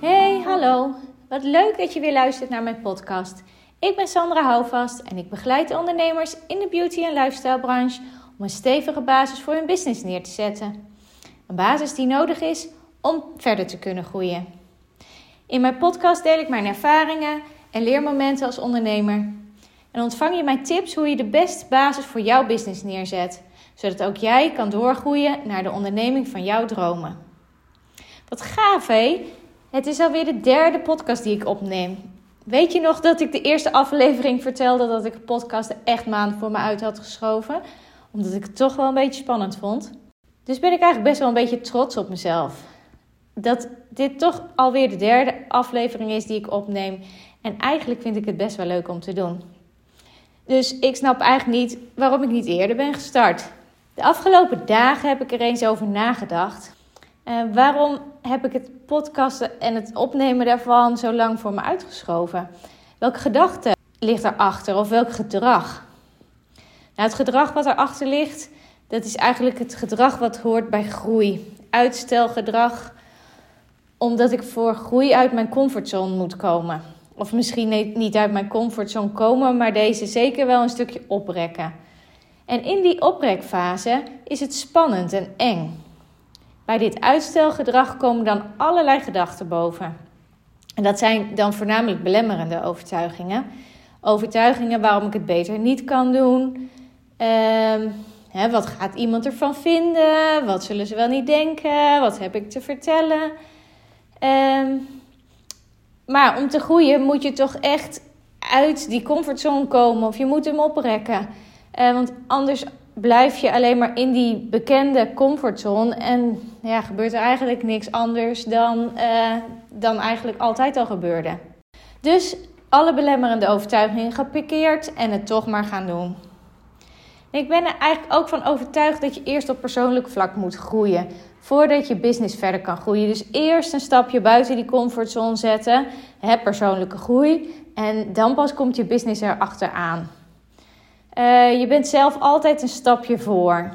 Hey, hallo. Wat leuk dat je weer luistert naar mijn podcast. Ik ben Sandra Houvast en ik begeleid ondernemers in de beauty- en lifestyle branche om een stevige basis voor hun business neer te zetten. Een basis die nodig is om verder te kunnen groeien. In mijn podcast deel ik mijn ervaringen en leermomenten als ondernemer. En ontvang je mijn tips hoe je de beste basis voor jouw business neerzet, zodat ook jij kan doorgroeien naar de onderneming van jouw dromen. Wat gaaf hé! Het is alweer de derde podcast die ik opneem. Weet je nog dat ik de eerste aflevering vertelde dat ik podcast echt maand voor me uit had geschoven? Omdat ik het toch wel een beetje spannend vond. Dus ben ik eigenlijk best wel een beetje trots op mezelf. Dat dit toch alweer de derde aflevering is die ik opneem. En eigenlijk vind ik het best wel leuk om te doen. Dus ik snap eigenlijk niet waarom ik niet eerder ben gestart. De afgelopen dagen heb ik er eens over nagedacht. Uh, waarom heb ik het podcasten en het opnemen daarvan zo lang voor me uitgeschoven? Welke gedachte ligt erachter of welk gedrag? Nou, het gedrag wat erachter ligt, dat is eigenlijk het gedrag wat hoort bij groei. Uitstelgedrag, omdat ik voor groei uit mijn comfortzone moet komen. Of misschien niet uit mijn comfortzone komen, maar deze zeker wel een stukje oprekken. En in die oprekfase is het spannend en eng. Bij dit uitstelgedrag komen dan allerlei gedachten boven. En dat zijn dan voornamelijk belemmerende overtuigingen. Overtuigingen waarom ik het beter niet kan doen. Ehm, wat gaat iemand ervan vinden? Wat zullen ze wel niet denken? Wat heb ik te vertellen? Ehm, maar om te groeien moet je toch echt uit die comfortzone komen of je moet hem oprekken. Uh, want anders blijf je alleen maar in die bekende comfortzone en ja, gebeurt er eigenlijk niks anders dan, uh, dan eigenlijk altijd al gebeurde. Dus alle belemmerende overtuigingen gepikeerd en het toch maar gaan doen. Ik ben er eigenlijk ook van overtuigd dat je eerst op persoonlijk vlak moet groeien. Voordat je business verder kan groeien. Dus eerst een stapje buiten die comfortzone zetten. Hè, persoonlijke groei. En dan pas komt je business erachteraan. Uh, je bent zelf altijd een stapje voor.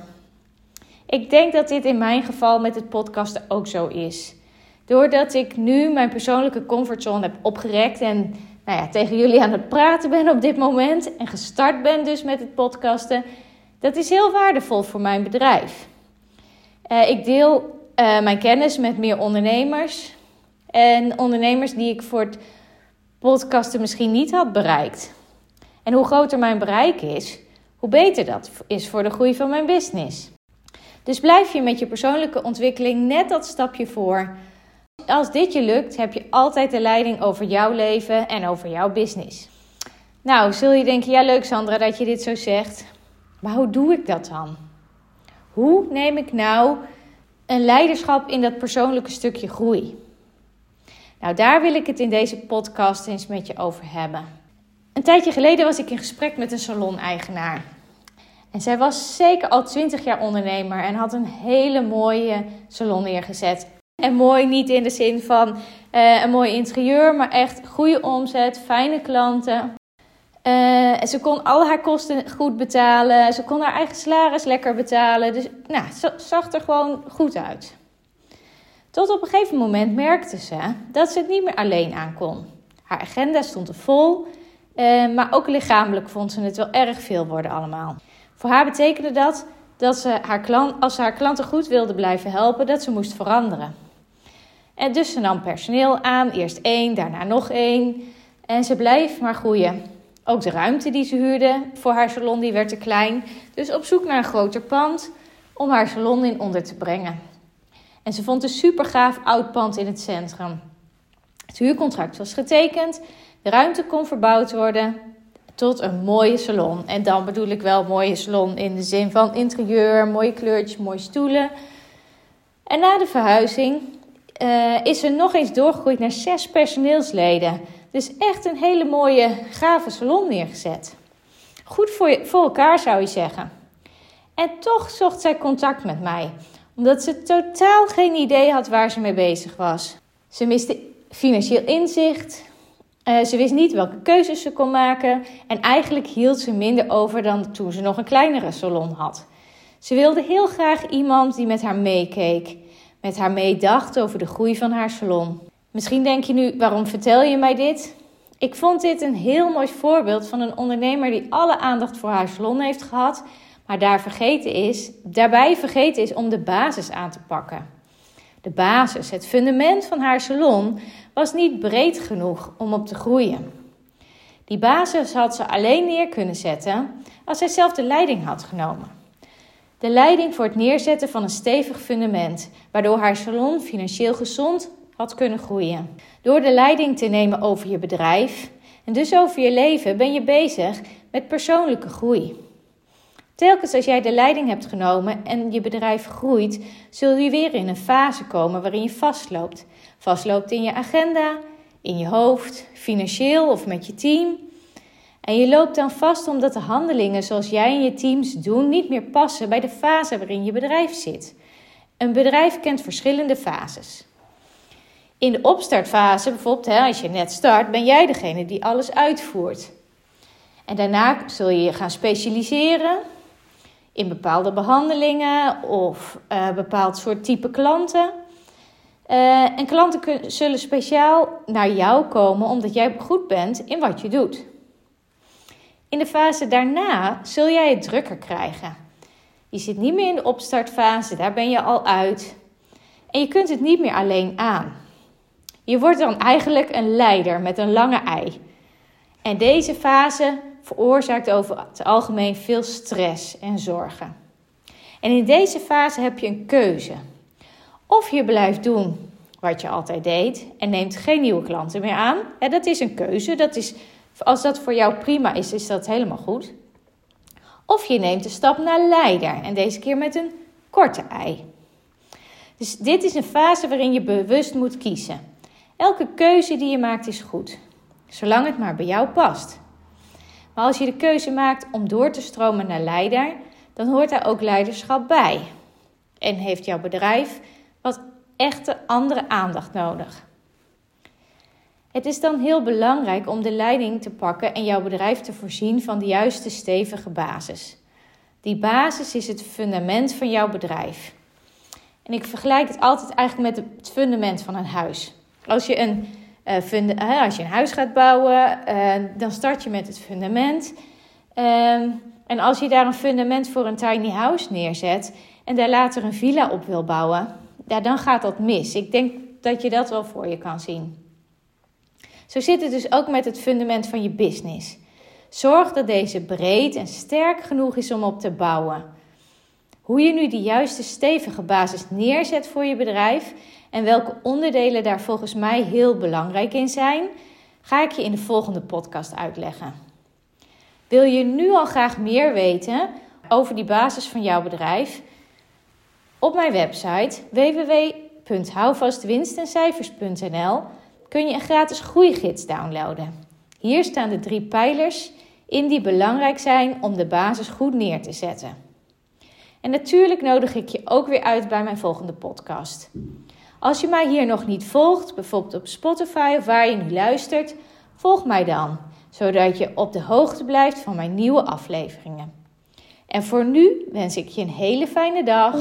Ik denk dat dit in mijn geval met het podcasten ook zo is. Doordat ik nu mijn persoonlijke comfortzone heb opgerekt en nou ja, tegen jullie aan het praten ben op dit moment en gestart ben dus met het podcasten, dat is heel waardevol voor mijn bedrijf. Uh, ik deel uh, mijn kennis met meer ondernemers en ondernemers die ik voor het podcasten misschien niet had bereikt. En hoe groter mijn bereik is, hoe beter dat is voor de groei van mijn business. Dus blijf je met je persoonlijke ontwikkeling net dat stapje voor. Als dit je lukt, heb je altijd de leiding over jouw leven en over jouw business. Nou, zul je denken, ja leuk Sandra dat je dit zo zegt. Maar hoe doe ik dat dan? Hoe neem ik nou een leiderschap in dat persoonlijke stukje groei? Nou, daar wil ik het in deze podcast eens met je over hebben. Een tijdje geleden was ik in gesprek met een salon-eigenaar. En zij was zeker al 20 jaar ondernemer en had een hele mooie salon neergezet. En mooi niet in de zin van uh, een mooi interieur, maar echt goede omzet, fijne klanten. Uh, ze kon al haar kosten goed betalen. Ze kon haar eigen salaris lekker betalen. Dus nou, ze zag er gewoon goed uit. Tot op een gegeven moment merkte ze dat ze het niet meer alleen aan kon. Haar agenda stond er vol, uh, maar ook lichamelijk vond ze het wel erg veel worden allemaal. Voor haar betekende dat dat ze haar klant, als ze haar klanten goed wilde blijven helpen, dat ze moest veranderen. En dus ze nam personeel aan, eerst één, daarna nog één. En ze bleef maar groeien. Ook de ruimte die ze huurde voor haar salon die werd te klein. Dus op zoek naar een groter pand om haar salon in onder te brengen. En ze vond een super gaaf oud pand in het centrum. Het huurcontract was getekend, de ruimte kon verbouwd worden tot een mooie salon. En dan bedoel ik wel mooie salon in de zin van interieur, mooie kleurtjes, mooie stoelen. En na de verhuizing uh, is ze nog eens doorgegroeid naar zes personeelsleden. Dus echt een hele mooie, gave salon neergezet. Goed voor, voor elkaar zou je zeggen. En toch zocht zij contact met mij, omdat ze totaal geen idee had waar ze mee bezig was. Ze miste financieel inzicht, uh, ze wist niet welke keuzes ze kon maken en eigenlijk hield ze minder over dan toen ze nog een kleinere salon had. Ze wilde heel graag iemand die met haar meekeek, met haar meedacht over de groei van haar salon. Misschien denk je nu, waarom vertel je mij dit? Ik vond dit een heel mooi voorbeeld van een ondernemer die alle aandacht voor haar salon heeft gehad, maar daar vergeten is, daarbij vergeten is om de basis aan te pakken. De basis, het fundament van haar salon, was niet breed genoeg om op te groeien. Die basis had ze alleen neer kunnen zetten als zij zelf de leiding had genomen. De leiding voor het neerzetten van een stevig fundament, waardoor haar salon financieel gezond had kunnen groeien. Door de leiding te nemen over je bedrijf en dus over je leven ben je bezig met persoonlijke groei. Telkens als jij de leiding hebt genomen en je bedrijf groeit, zul je weer in een fase komen waarin je vastloopt. Vastloopt in je agenda, in je hoofd, financieel of met je team. En je loopt dan vast omdat de handelingen zoals jij en je teams doen niet meer passen bij de fase waarin je bedrijf zit. Een bedrijf kent verschillende fases. In de opstartfase, bijvoorbeeld als je net start, ben jij degene die alles uitvoert. En daarna zul je je gaan specialiseren in bepaalde behandelingen of uh, bepaald soort type klanten. Uh, en klanten zullen speciaal naar jou komen omdat jij goed bent in wat je doet. In de fase daarna zul jij het drukker krijgen. Je zit niet meer in de opstartfase, daar ben je al uit. En je kunt het niet meer alleen aan. Je wordt dan eigenlijk een leider met een lange ei. En deze fase veroorzaakt over het algemeen veel stress en zorgen. En in deze fase heb je een keuze. Of je blijft doen wat je altijd deed en neemt geen nieuwe klanten meer aan. Dat is een keuze. Dat is, als dat voor jou prima is, is dat helemaal goed. Of je neemt de stap naar leider en deze keer met een korte ei. Dus dit is een fase waarin je bewust moet kiezen. Elke keuze die je maakt is goed, zolang het maar bij jou past. Maar als je de keuze maakt om door te stromen naar leider, dan hoort daar ook leiderschap bij. En heeft jouw bedrijf wat echte andere aandacht nodig. Het is dan heel belangrijk om de leiding te pakken en jouw bedrijf te voorzien van de juiste stevige basis. Die basis is het fundament van jouw bedrijf. En ik vergelijk het altijd eigenlijk met het fundament van een huis. Als je een, uh, als je een huis gaat bouwen, uh, dan start je met het fundament. Ehm, en als je daar een fundament voor een tiny house neerzet en daar later een villa op wil bouwen, dan gaat dat mis. Ik denk dat je dat wel voor je kan zien. Zo zit het dus ook met het fundament van je business. Zorg dat deze breed en sterk genoeg is om op te bouwen. Hoe je nu de juiste stevige basis neerzet voor je bedrijf en welke onderdelen daar volgens mij heel belangrijk in zijn, ga ik je in de volgende podcast uitleggen. Wil je nu al graag meer weten over die basis van jouw bedrijf? Op mijn website www.houvastwinstencijfers.nl kun je een gratis groeigids downloaden. Hier staan de drie pijlers in die belangrijk zijn om de basis goed neer te zetten. En natuurlijk nodig ik je ook weer uit bij mijn volgende podcast. Als je mij hier nog niet volgt, bijvoorbeeld op Spotify of waar je nu luistert, volg mij dan, zodat je op de hoogte blijft van mijn nieuwe afleveringen. En voor nu wens ik je een hele fijne dag.